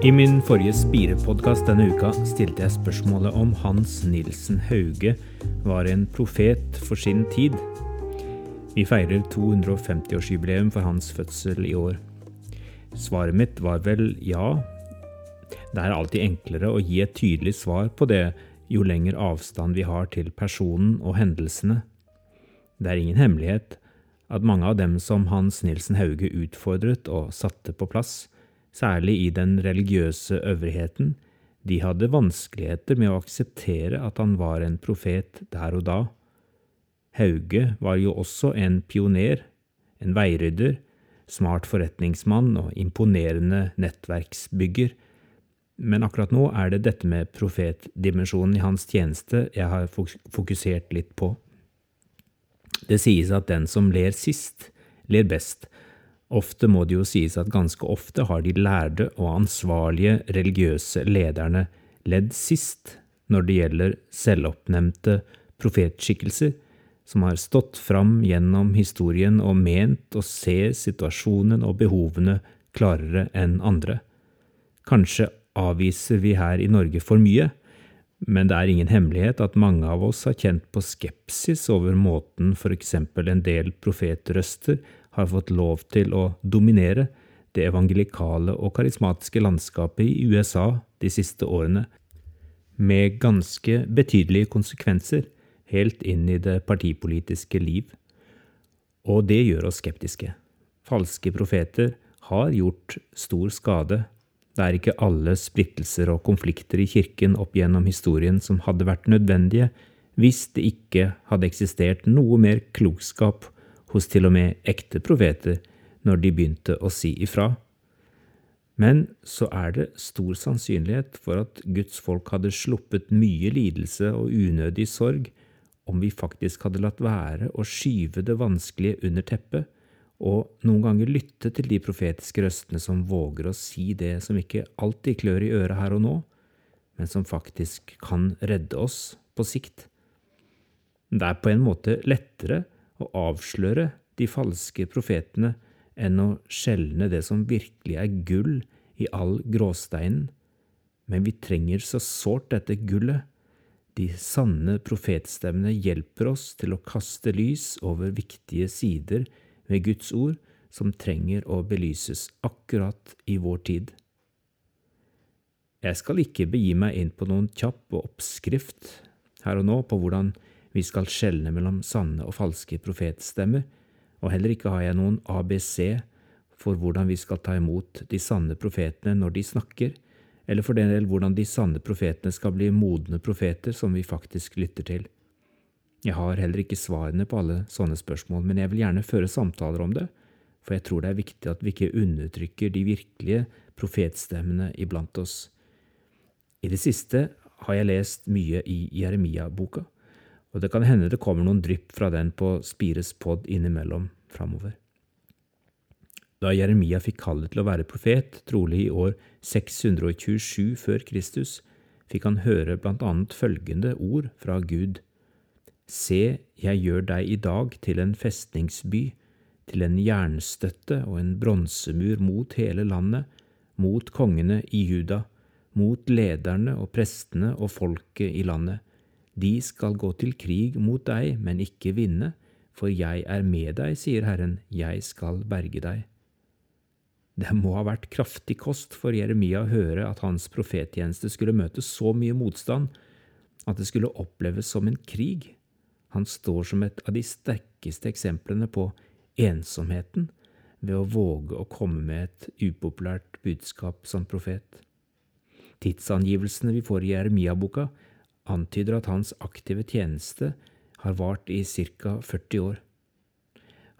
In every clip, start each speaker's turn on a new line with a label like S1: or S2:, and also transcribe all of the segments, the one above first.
S1: I min forrige Spire-podkast denne uka stilte jeg spørsmålet om Hans Nilsen Hauge var en profet for sin tid. Vi feirer 250-årsjubileum for hans fødsel i år. Svaret mitt var vel ja. Det er alltid enklere å gi et tydelig svar på det jo lenger avstand vi har til personen og hendelsene. Det er ingen hemmelighet at mange av dem som Hans Nilsen Hauge utfordret og satte på plass, særlig i den religiøse øvrigheten, de hadde vanskeligheter med å akseptere at han var en profet der og da. Hauge var jo også en pioner, en veirydder, smart forretningsmann og imponerende nettverksbygger, men akkurat nå er det dette med profetdimensjonen i hans tjeneste jeg har fokusert litt på. Det sies at den som ler sist, ler best, Ofte må det jo sies at ganske ofte har de lærde og ansvarlige religiøse lederne ledd sist når det gjelder selvoppnevnte profetskikkelser som har stått fram gjennom historien og ment å se situasjonen og behovene klarere enn andre. Kanskje avviser vi her i Norge for mye, men det er ingen hemmelighet at mange av oss har kjent på skepsis over måten for eksempel en del profetrøster har fått lov til å dominere det evangelikale og karismatiske landskapet i USA de siste årene, med ganske betydelige konsekvenser helt inn i det partipolitiske liv. Og det gjør oss skeptiske. Falske profeter har gjort stor skade. Det er ikke alle splittelser og konflikter i kirken opp gjennom historien som hadde vært nødvendige hvis det ikke hadde eksistert noe mer klokskap hos til og med ekte profeter når de begynte å si ifra. Men så er det stor sannsynlighet for at Guds folk hadde sluppet mye lidelse og unødig sorg om vi faktisk hadde latt være å skyve det vanskelige under teppet, og noen ganger lytte til de profetiske røstene som våger å si det som ikke alltid klør i øret her og nå, men som faktisk kan redde oss på sikt. Det er på en måte lettere å avsløre de falske profetene enn å skjelne det som virkelig er gull i all gråsteinen. Men vi trenger så sårt dette gullet. De sanne profetstemmene hjelper oss til å kaste lys over viktige sider ved Guds ord som trenger å belyses akkurat i vår tid. Jeg skal ikke begi meg inn på noen kjapp oppskrift her og nå på hvordan vi skal skjelne mellom sanne og falske profetstemmer, og heller ikke har jeg noen ABC for hvordan vi skal ta imot de sanne profetene når de snakker, eller for den del hvordan de sanne profetene skal bli modne profeter som vi faktisk lytter til. Jeg har heller ikke svarene på alle sånne spørsmål, men jeg vil gjerne føre samtaler om det, for jeg tror det er viktig at vi ikke undertrykker de virkelige profetstemmene iblant oss. I det siste har jeg lest mye i Jeremia-boka og det kan hende det kommer noen drypp fra den på Spires pod innimellom framover. Da Jeremia fikk kallet til å være profet, trolig i år 627 før Kristus, fikk han høre blant annet følgende ord fra Gud. Se, jeg gjør deg i dag til en festningsby, til en jernstøtte og en bronsemur mot hele landet, mot kongene i Juda, mot lederne og prestene og folket i landet de skal gå til krig mot deg, men ikke vinne, for jeg er med deg, sier Herren, jeg skal berge deg. Det må ha vært kraftig kost for Jeremia å høre at hans profettjeneste skulle møte så mye motstand at det skulle oppleves som en krig. Han står som et av de sterkeste eksemplene på ensomheten ved å våge å komme med et upopulært budskap som profet. Tidsangivelsene vi får i Jeremia-boka, antyder at hans aktive tjeneste har vart i ca. 40 år.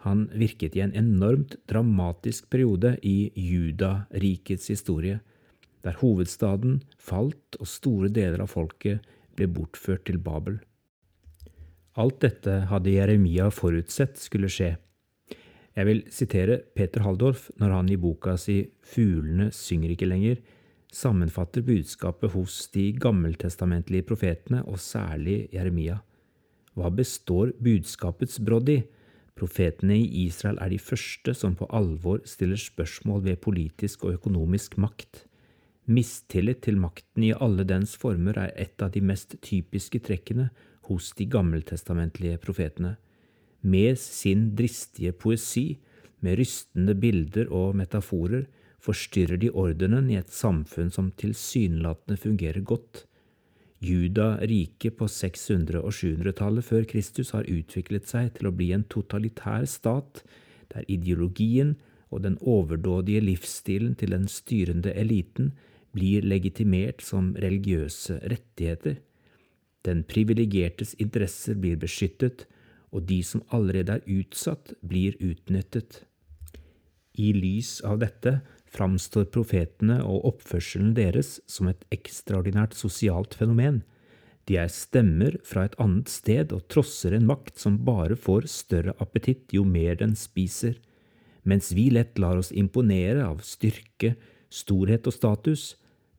S1: Han virket i en enormt dramatisk periode i Juda-rikets historie, der hovedstaden falt og store deler av folket ble bortført til Babel. Alt dette hadde Jeremia forutsett skulle skje, Jeg vil sitere Peter Haldorf når han i boka si Fuglene synger ikke lenger sammenfatter budskapet hos de gammeltestamentlige profetene, og særlig Jeremia. Hva består budskapets brodd i? Profetene i Israel er de første som på alvor stiller spørsmål ved politisk og økonomisk makt. Mistillit til makten i alle dens former er et av de mest typiske trekkene hos de gammeltestamentlige profetene med sin dristige poesi, med rystende bilder og metaforer, forstyrrer de ordenen i et samfunn som tilsynelatende fungerer godt. Juda rike på 600- og 700-tallet før Kristus har utviklet seg til å bli en totalitær stat, der ideologien og den overdådige livsstilen til den styrende eliten blir legitimert som religiøse rettigheter. Den privilegertes interesser blir beskyttet, og de som allerede er utsatt, blir utnyttet. I lys av dette framstår profetene og oppførselen deres som et ekstraordinært sosialt fenomen. De er stemmer fra et annet sted og trosser en makt som bare får større appetitt jo mer den spiser. Mens vi lett lar oss imponere av styrke, storhet og status,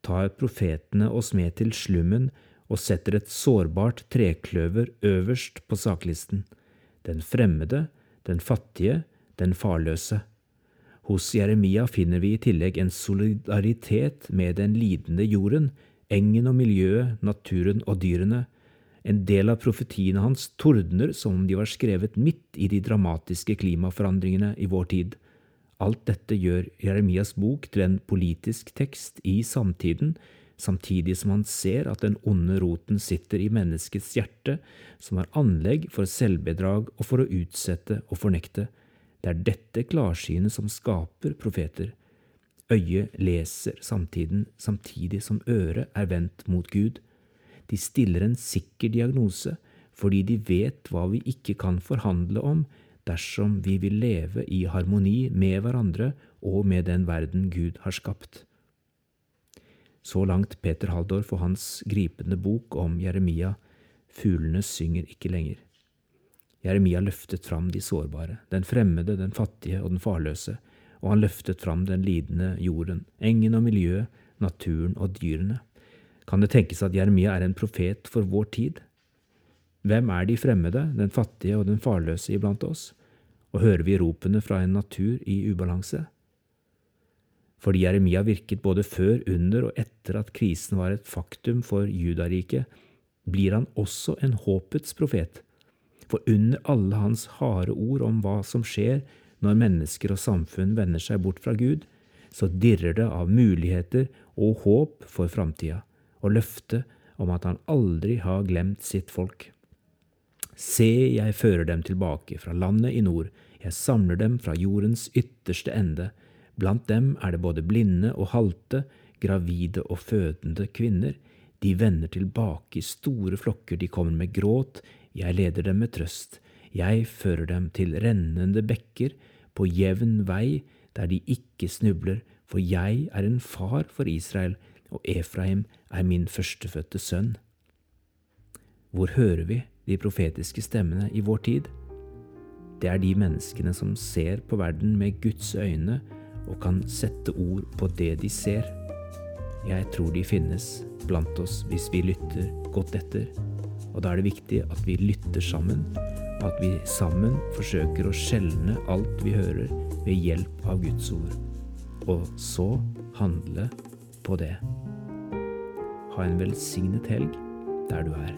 S1: tar profetene oss med til slummen og setter et sårbart trekløver øverst på saklisten den fremmede, den fattige, den farløse. Hos Jeremia finner vi i tillegg en solidaritet med den lidende jorden, engen og miljøet, naturen og dyrene. En del av profetiene hans tordner som om de var skrevet midt i de dramatiske klimaforandringene i vår tid. Alt dette gjør Jeremias bok til en politisk tekst i samtiden, samtidig som han ser at den onde roten sitter i menneskets hjerte, som har anlegg for selvbedrag og for å utsette og fornekte. Det er dette klarsynet som skaper profeter. Øyet leser samtiden samtidig som øret er vendt mot Gud. De stiller en sikker diagnose fordi de vet hva vi ikke kan forhandle om dersom vi vil leve i harmoni med hverandre og med den verden Gud har skapt. Så langt Peter Haldorf og hans gripende bok om Jeremia, Fuglene synger ikke lenger. Jeremia løftet fram de sårbare, den fremmede, den fattige og den farløse, og han løftet fram den lidende jorden, engen og miljøet, naturen og dyrene. Kan det tenkes at Jeremia er en profet for vår tid? Hvem er de fremmede, den fattige og den farløse iblant oss? Og hører vi ropene fra en natur i ubalanse? Fordi Jeremia virket både før, under og etter at krisen var et faktum for Judariket, blir han også en håpets profet. For under alle hans harde ord om hva som skjer når mennesker og samfunn vender seg bort fra Gud, så dirrer det av muligheter og håp for framtida, og løftet om at han aldri har glemt sitt folk. Se, jeg fører dem tilbake fra landet i nord, jeg samler dem fra jordens ytterste ende, Blant dem er det både blinde og halte, gravide og fødende kvinner. De vender tilbake i store flokker, de kommer med gråt, jeg leder dem med trøst. Jeg fører dem til rennende bekker, på jevn vei, der de ikke snubler, for jeg er en far for Israel, og Efraim er min førstefødte sønn. Hvor hører vi de profetiske stemmene i vår tid? Det er de menneskene som ser på verden med Guds øyne, og kan sette ord på det de ser. Jeg tror de finnes blant oss hvis vi lytter godt etter, og da er det viktig at vi lytter sammen, at vi sammen forsøker å skjelne alt vi hører ved hjelp av Guds ord, og så handle på det. Ha en velsignet helg der du er.